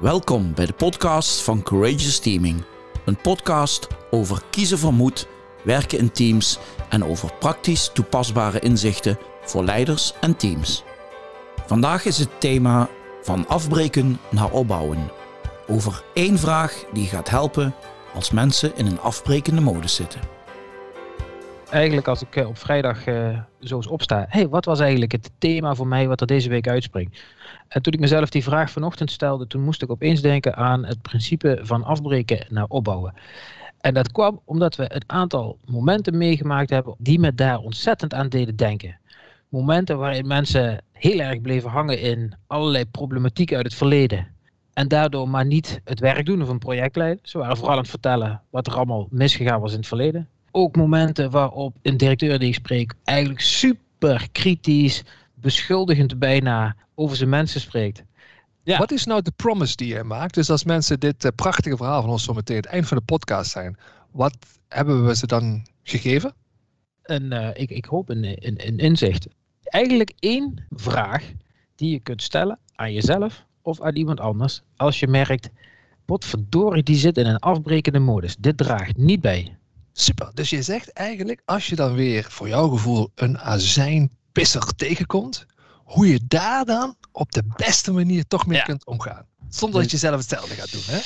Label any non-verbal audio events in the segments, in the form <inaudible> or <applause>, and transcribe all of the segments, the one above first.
Welkom bij de podcast van Courageous Teaming. Een podcast over kiezen van moed, werken in teams en over praktisch toepasbare inzichten voor leiders en teams. Vandaag is het thema van afbreken naar opbouwen. Over één vraag die gaat helpen als mensen in een afbrekende modus zitten. Eigenlijk als ik eh, op vrijdag uh, zo eens opsta, hey, wat was eigenlijk het thema voor mij wat er deze week uitspringt? En toen ik mezelf die vraag vanochtend stelde, toen moest ik opeens denken aan het principe van afbreken naar opbouwen. En dat kwam omdat we een aantal momenten meegemaakt hebben die me daar ontzettend aan deden denken. Momenten waarin mensen heel erg bleven hangen in allerlei problematiek uit het verleden. En daardoor maar niet het werk doen of een project leiden. Ze waren vooral aan het vertellen wat er allemaal misgegaan was in het verleden. Ook momenten waarop een directeur die ik spreek eigenlijk super kritisch, beschuldigend bijna over zijn mensen spreekt. Ja. Wat is nou de promise die je maakt? Dus als mensen dit uh, prachtige verhaal van ons zo meteen het eind van de podcast zijn, wat hebben we ze dan gegeven? En, uh, ik, ik hoop een, een, een inzicht. Eigenlijk één vraag die je kunt stellen aan jezelf of aan iemand anders als je merkt, potverdorie die zit in een afbrekende modus. Dit draagt niet bij. Super, dus je zegt eigenlijk als je dan weer voor jouw gevoel een azijnpisser tegenkomt, hoe je daar dan op de beste manier toch mee kunt omgaan. Zonder dat je zelf hetzelfde gaat doen. Hè?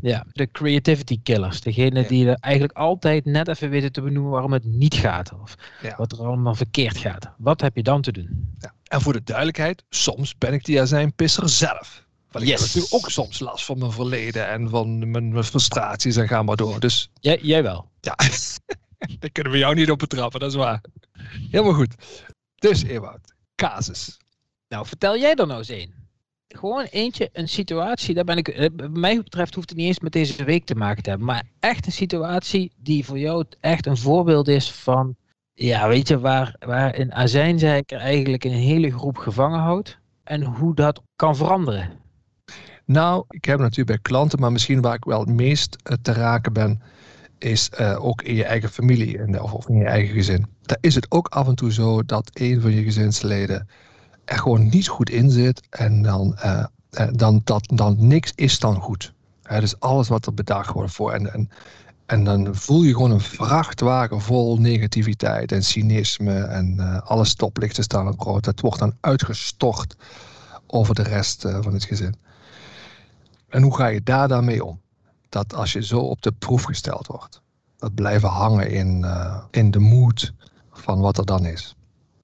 Ja, de creativity killers. Degene die er eigenlijk altijd net even weten te benoemen waarom het niet gaat. Of wat er allemaal verkeerd gaat. Wat heb je dan te doen? Ja. En voor de duidelijkheid, soms ben ik die azijnpisser zelf. Want ik yes. heb natuurlijk ook soms last van mijn verleden en van mijn, mijn frustraties en ga maar door. Dus... Jij, jij wel? Ja, <laughs> daar kunnen we jou niet op betrappen, dat is waar. Helemaal goed. Dus Ewout, casus. Nou, vertel jij er nou eens een. Gewoon eentje, een situatie, daar ben ik, eh, bij mij betreft hoeft het niet eens met deze week te maken te hebben, maar echt een situatie die voor jou echt een voorbeeld is van, ja, weet je, waar, waar een azijnzeiker eigenlijk een hele groep gevangen houdt en hoe dat kan veranderen. Nou, ik heb natuurlijk bij klanten, maar misschien waar ik wel het meest eh, te raken ben, is uh, ook in je eigen familie de, of, of in je eigen gezin. Daar is het ook af en toe zo dat een van je gezinsleden er gewoon niet goed in zit en dan, uh, dan, dat, dan niks is dan goed. Hè, dus alles wat er bedacht wordt voor. En, en, en dan voel je gewoon een vrachtwagen vol negativiteit en cynisme en uh, alle stoplichten staan op rood. Dat wordt dan uitgestort over de rest van het gezin. En hoe ga je daar dan mee om? Dat als je zo op de proef gesteld wordt, dat blijven hangen in, in de moed van wat er dan is.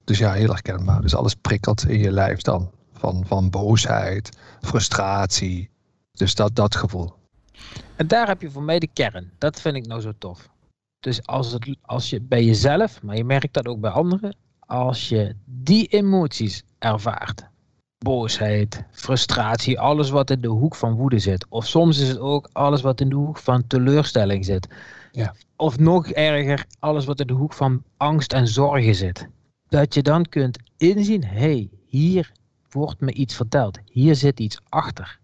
Dus ja, heel herkenbaar. Dus alles prikkelt in je lijf dan. Van, van boosheid, frustratie. Dus dat, dat gevoel. En daar heb je voor mij de kern. Dat vind ik nou zo tof. Dus als, het, als je bij jezelf, maar je merkt dat ook bij anderen, als je die emoties ervaart, boosheid, frustratie, alles wat in de hoek van woede zit, of soms is het ook alles wat in de hoek van teleurstelling zit, ja. of nog erger, alles wat in de hoek van angst en zorgen zit dat je dan kunt inzien, hé, hey, hier wordt me iets verteld. Hier zit iets achter.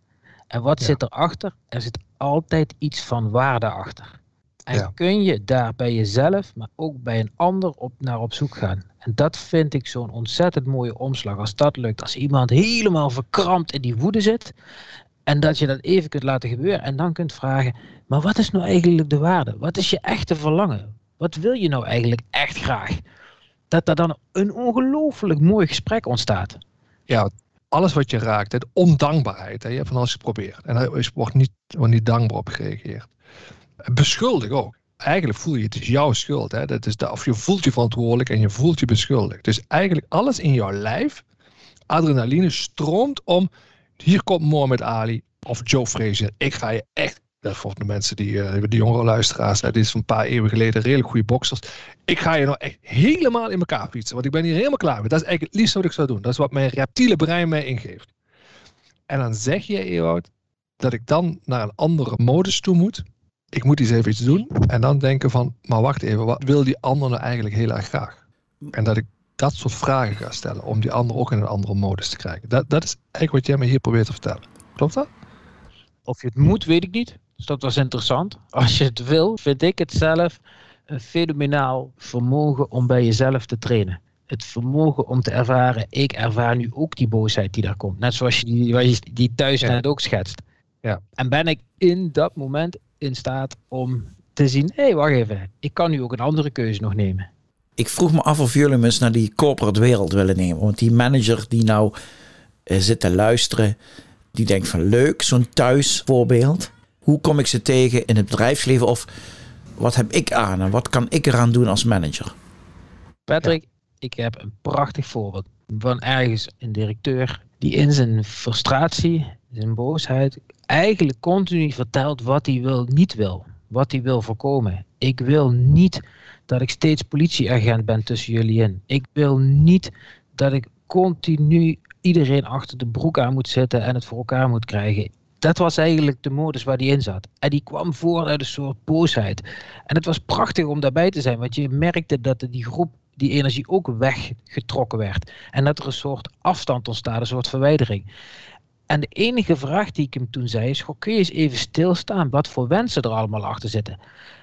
En wat zit er achter? Er zit altijd iets van waarde achter. En kun je daar bij jezelf, maar ook bij een ander op, naar op zoek gaan. En dat vind ik zo'n ontzettend mooie omslag. Als dat lukt, als iemand helemaal verkrampt in die woede zit. En dat je dat even kunt laten gebeuren. En dan kunt vragen, maar wat is nou eigenlijk de waarde? Wat is je echte verlangen? Wat wil je nou eigenlijk echt graag? dat er dan een ongelooflijk mooi gesprek ontstaat. Ja, alles wat je raakt, de ondankbaarheid, hè, je hebt van alles geprobeerd. En er wordt niet, wordt niet dankbaar op gereageerd. Beschuldig ook. Eigenlijk voel je het is jouw schuld. Hè? Dat is de, of je voelt je verantwoordelijk en je voelt je beschuldigd. Dus eigenlijk alles in jouw lijf, adrenaline stroomt om. Hier komt Mohamed Ali of Joe Frazier. Ik ga je echt dat voor de mensen die, uh, die jongere luisteraars, dit is een paar eeuwen geleden redelijk goede boxers. Ik ga je nou echt helemaal in elkaar fietsen, want ik ben hier helemaal klaar mee. Dat is eigenlijk het liefst wat ik zou doen. Dat is wat mijn reptiele brein mij ingeeft. En dan zeg je, Ewout, dat ik dan naar een andere modus toe moet. Ik moet iets even iets doen. En dan denken van, maar wacht even, wat wil die ander nou eigenlijk heel erg graag? En dat ik dat soort vragen ga stellen om die ander ook in een andere modus te krijgen. Dat, dat is eigenlijk wat jij me hier probeert te vertellen. Klopt dat? Of je het moet, weet ik niet. Dus dat was interessant. Als je het wil, vind ik het zelf een fenomenaal vermogen om bij jezelf te trainen. Het vermogen om te ervaren, ik ervaar nu ook die boosheid die daar komt. Net zoals je die, die thuis net ook schetst. Ja. En ben ik in dat moment in staat om te zien, hé, hey, wacht even, ik kan nu ook een andere keuze nog nemen. Ik vroeg me af of jullie me eens naar die corporate wereld willen nemen. Want die manager die nou uh, zit te luisteren, die denkt van leuk, zo'n thuisvoorbeeld. Hoe kom ik ze tegen in het bedrijfsleven? Of wat heb ik aan en wat kan ik eraan doen als manager? Patrick, ik heb een prachtig voorbeeld van ergens een directeur die in zijn frustratie, zijn boosheid, eigenlijk continu vertelt wat hij wil, niet wil. Wat hij wil voorkomen. Ik wil niet dat ik steeds politieagent ben tussen jullie in. Ik wil niet dat ik continu iedereen achter de broek aan moet zitten en het voor elkaar moet krijgen. Dat was eigenlijk de modus waar die in zat. En die kwam voort uit een soort boosheid. En het was prachtig om daarbij te zijn, want je merkte dat die groep, die energie ook weggetrokken werd. En dat er een soort afstand ontstaat, een soort verwijdering. En de enige vraag die ik hem toen zei is, kun je eens even stilstaan wat voor wensen er allemaal achter zitten.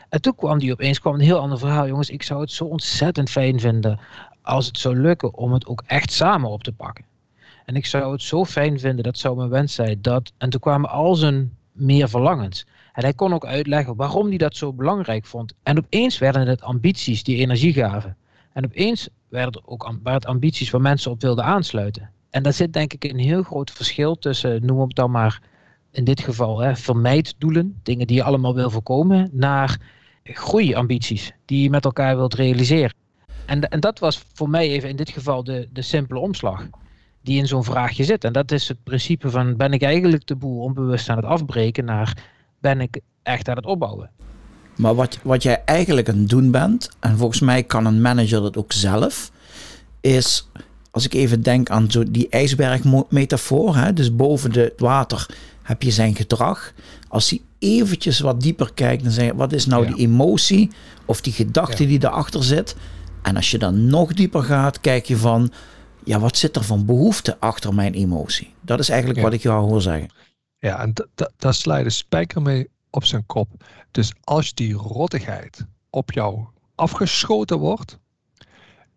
En toen kwam die opeens kwam een heel ander verhaal. Jongens, ik zou het zo ontzettend fijn vinden als het zou lukken om het ook echt samen op te pakken. En ik zou het zo fijn vinden, dat zou mijn wens zijn, dat... En toen kwamen al zijn meer verlangens. En hij kon ook uitleggen waarom hij dat zo belangrijk vond. En opeens werden het ambities die energie gaven. En opeens werden het ook waren het ambities waar mensen op wilden aansluiten. En daar zit denk ik een heel groot verschil tussen, noem het dan maar in dit geval, hè, vermijddoelen, dingen die je allemaal wil voorkomen, naar groeiambities die je met elkaar wilt realiseren. En, en dat was voor mij even in dit geval de, de simpele omslag die in zo'n vraagje zit. En dat is het principe van ben ik eigenlijk de boel onbewust aan het afbreken naar ben ik echt aan het opbouwen. Maar wat, wat jij eigenlijk aan het doen bent, en volgens mij kan een manager dat ook zelf, is als ik even denk aan zo die ijsbergmetafoor, hè, dus boven het water heb je zijn gedrag. Als hij eventjes wat dieper kijkt, dan zeg je, wat is nou die emotie of die gedachte ja. die erachter zit? En als je dan nog dieper gaat, kijk je van, ja, wat zit er van behoefte achter mijn emotie? Dat is eigenlijk wat ik jou hoor zeggen. Ja, en daar sla je de spijker mee op zijn kop. Dus als die rottigheid op jou afgeschoten wordt,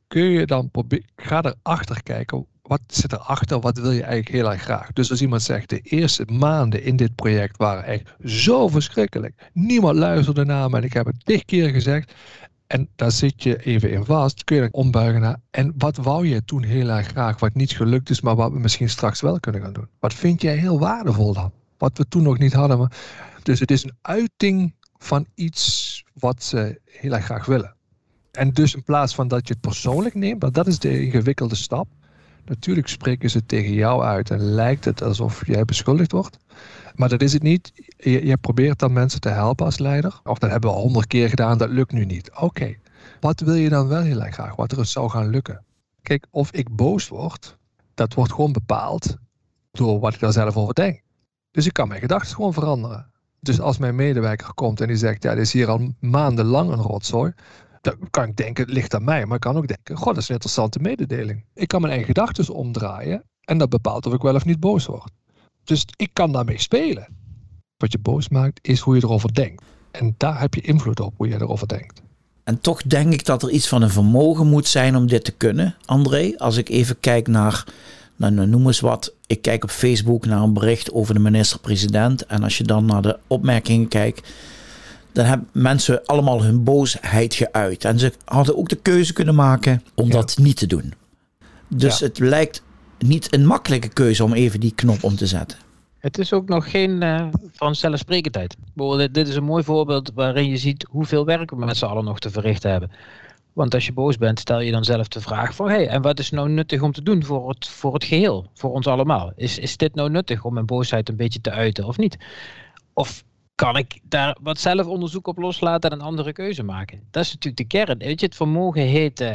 kun je dan proberen, ga erachter kijken, wat zit erachter, wat wil je eigenlijk heel erg graag. Dus als iemand zegt, de eerste maanden in dit project waren echt zo verschrikkelijk. Niemand luisterde naar me en ik heb het tig keer gezegd. En daar zit je even in vast, kun je dan ombuigen naar. En wat wou je toen heel erg graag, wat niet gelukt is, maar wat we misschien straks wel kunnen gaan doen? Wat vind jij heel waardevol dan? Wat we toen nog niet hadden. Maar... Dus het is een uiting van iets wat ze heel erg graag willen. En dus in plaats van dat je het persoonlijk neemt, want dat is de ingewikkelde stap. Natuurlijk spreken ze tegen jou uit en lijkt het alsof jij beschuldigd wordt. Maar dat is het niet. Je, je probeert dan mensen te helpen als leider. Of dat hebben we al honderd keer gedaan, dat lukt nu niet. Oké, wat wil je dan wel heel erg graag? Wat er zou gaan lukken? Kijk, of ik boos word, dat wordt gewoon bepaald door wat ik daar zelf over denk. Dus ik kan mijn gedachten gewoon veranderen. Dus als mijn medewerker komt en die zegt, ja, dit is hier al maandenlang een rotzooi. Dan kan ik denken, het ligt aan mij. Maar ik kan ook denken, god, dat is een interessante mededeling. Ik kan mijn eigen gedachten omdraaien. En dat bepaalt of ik wel of niet boos word. Dus ik kan daarmee spelen. Wat je boos maakt, is hoe je erover denkt. En daar heb je invloed op, hoe je erover denkt. En toch denk ik dat er iets van een vermogen moet zijn om dit te kunnen, André. Als ik even kijk naar, nou, nou noem eens wat. Ik kijk op Facebook naar een bericht over de minister-president. En als je dan naar de opmerkingen kijkt, dan hebben mensen allemaal hun boosheid geuit. En ze hadden ook de keuze kunnen maken om dat niet te doen. Dus het lijkt niet een makkelijke keuze om even die knop om te zetten. Het is ook nog geen uh, vanzelfsprekendheid. Dit is een mooi voorbeeld waarin je ziet hoeveel werk we met z'n allen nog te verrichten hebben. Want als je boos bent, stel je dan zelf de vraag van... hé, hey, en wat is nou nuttig om te doen voor het, voor het geheel, voor ons allemaal? Is, is dit nou nuttig om mijn boosheid een beetje te uiten of niet? Of kan ik daar wat zelf onderzoek op loslaten en een andere keuze maken? Dat is natuurlijk de kern. Weet je, het vermogen heet, uh,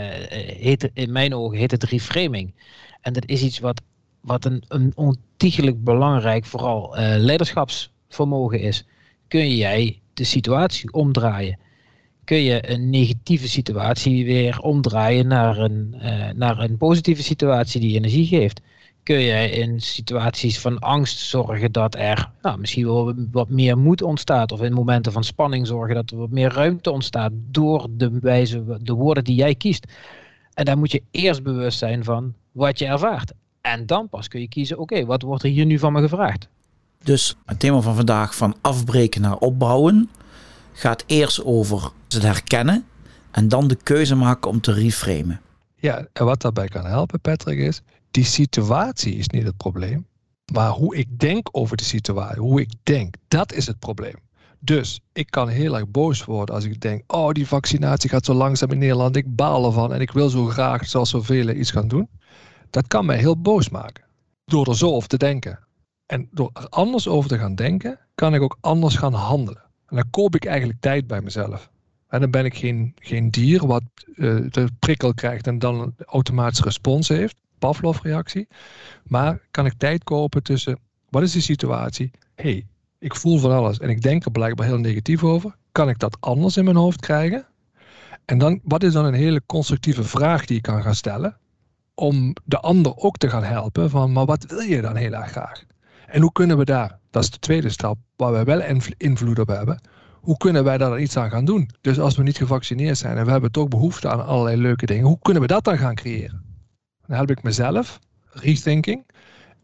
heet in mijn ogen heet het reframing. En dat is iets wat, wat een, ontiegelijk belangrijk, vooral uh, leiderschapsvermogen is. Kun jij de situatie omdraaien? Kun je een negatieve situatie weer omdraaien naar een, uh, naar een positieve situatie die energie geeft? Kun je in situaties van angst zorgen dat er nou, misschien wel wat meer moed ontstaat. Of in momenten van spanning zorgen dat er wat meer ruimte ontstaat door de wijze, de woorden die jij kiest. En daar moet je eerst bewust zijn van wat je ervaart. En dan pas kun je kiezen, oké, wat wordt er hier nu van me gevraagd? Dus het thema van vandaag van afbreken naar opbouwen gaat eerst over het herkennen en dan de keuze maken om te reframen. Ja, en wat daarbij kan helpen, Patrick, is die situatie is niet het probleem. Maar hoe ik denk over de situatie, hoe ik denk, dat is het probleem. Dus ik kan heel erg boos worden als ik denk: oh, die vaccinatie gaat zo langzaam in Nederland. Ik baal ervan en ik wil zo graag, zoals zoveel, iets gaan doen. Dat kan mij heel boos maken. Door er zo over te denken. En door er anders over te gaan denken, kan ik ook anders gaan handelen. En dan koop ik eigenlijk tijd bij mezelf. En dan ben ik geen, geen dier wat uh, de prikkel krijgt en dan een automatische respons heeft. Pavlov-reactie. Maar kan ik tijd kopen tussen wat is de situatie? hey, ik voel van alles en ik denk er blijkbaar heel negatief over. Kan ik dat anders in mijn hoofd krijgen? En dan, wat is dan een hele constructieve vraag die ik kan gaan stellen? Om de ander ook te gaan helpen van, maar wat wil je dan heel erg graag? En hoe kunnen we daar, dat is de tweede stap, waar wij wel invloed op hebben, hoe kunnen wij daar dan iets aan gaan doen? Dus als we niet gevaccineerd zijn en we hebben toch behoefte aan allerlei leuke dingen, hoe kunnen we dat dan gaan creëren? Dan help ik mezelf, rethinking,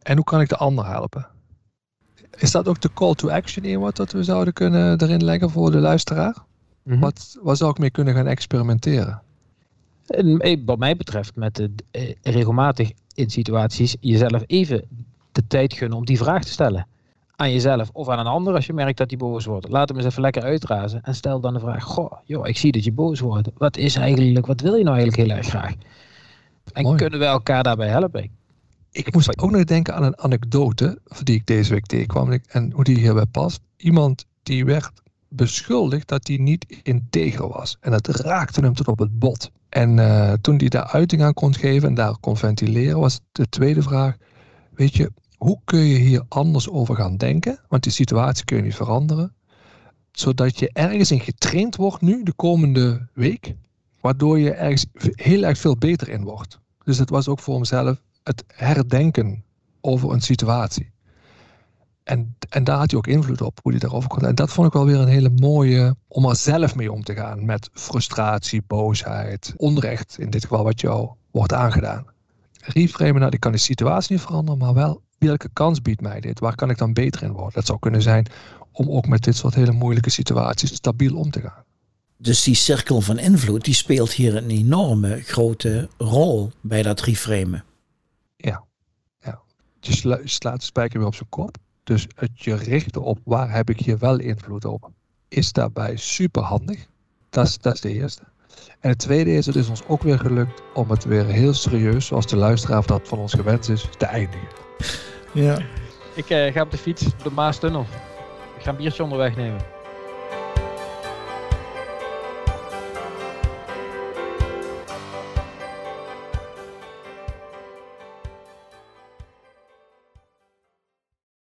en hoe kan ik de ander helpen? Is dat ook de call to action in wat dat we zouden kunnen erin leggen voor de luisteraar? Mhm. wat, wat zou ik mee kunnen gaan experimenteren? Wat mij betreft, met de, eh, regelmatig in situaties jezelf even de tijd gunnen om die vraag te stellen. Aan jezelf of aan een ander als je merkt dat hij boos wordt. Laat hem eens even lekker uitrazen en stel dan de vraag: Goh, joh, ik zie dat je boos wordt. Wat is eigenlijk, wat wil je nou eigenlijk heel erg graag? En kunnen we elkaar daarbij helpen? Ik moest ook nog denken aan een anekdote die ik deze week tegenkwam en hoe die hierbij past. Iemand die werd beschuldigd dat hij niet integer was. En dat raakte hem tot op het bot. En uh, toen hij daar uiting aan kon geven en daar kon ventileren, was de tweede vraag: Weet je, hoe kun je hier anders over gaan denken? Want die situatie kun je niet veranderen. Zodat je ergens in getraind wordt nu, de komende week, waardoor je ergens heel erg veel beter in wordt. Dus het was ook voor hemzelf het herdenken over een situatie. En, en daar had hij ook invloed op, hoe hij daarover kon. En dat vond ik wel weer een hele mooie, om er zelf mee om te gaan. Met frustratie, boosheid, onrecht, in dit geval wat jou wordt aangedaan. Reframen, nou, die kan de situatie niet veranderen, maar wel welke kans biedt mij dit? Waar kan ik dan beter in worden? Dat zou kunnen zijn om ook met dit soort hele moeilijke situaties stabiel om te gaan. Dus die cirkel van invloed, die speelt hier een enorme grote rol bij dat reframen. Ja, ja. je slaat de spijker weer op zijn kop. Dus het je richten op waar heb ik hier wel invloed op, is daarbij super handig. Dat is, dat is de eerste. En het tweede is, het is ons ook weer gelukt om het weer heel serieus, zoals de luisteraar dat van ons gewend is, te eindigen. Ja. Ik uh, ga op de fiets de Maastunnel. Ik ga een biertje onderweg nemen.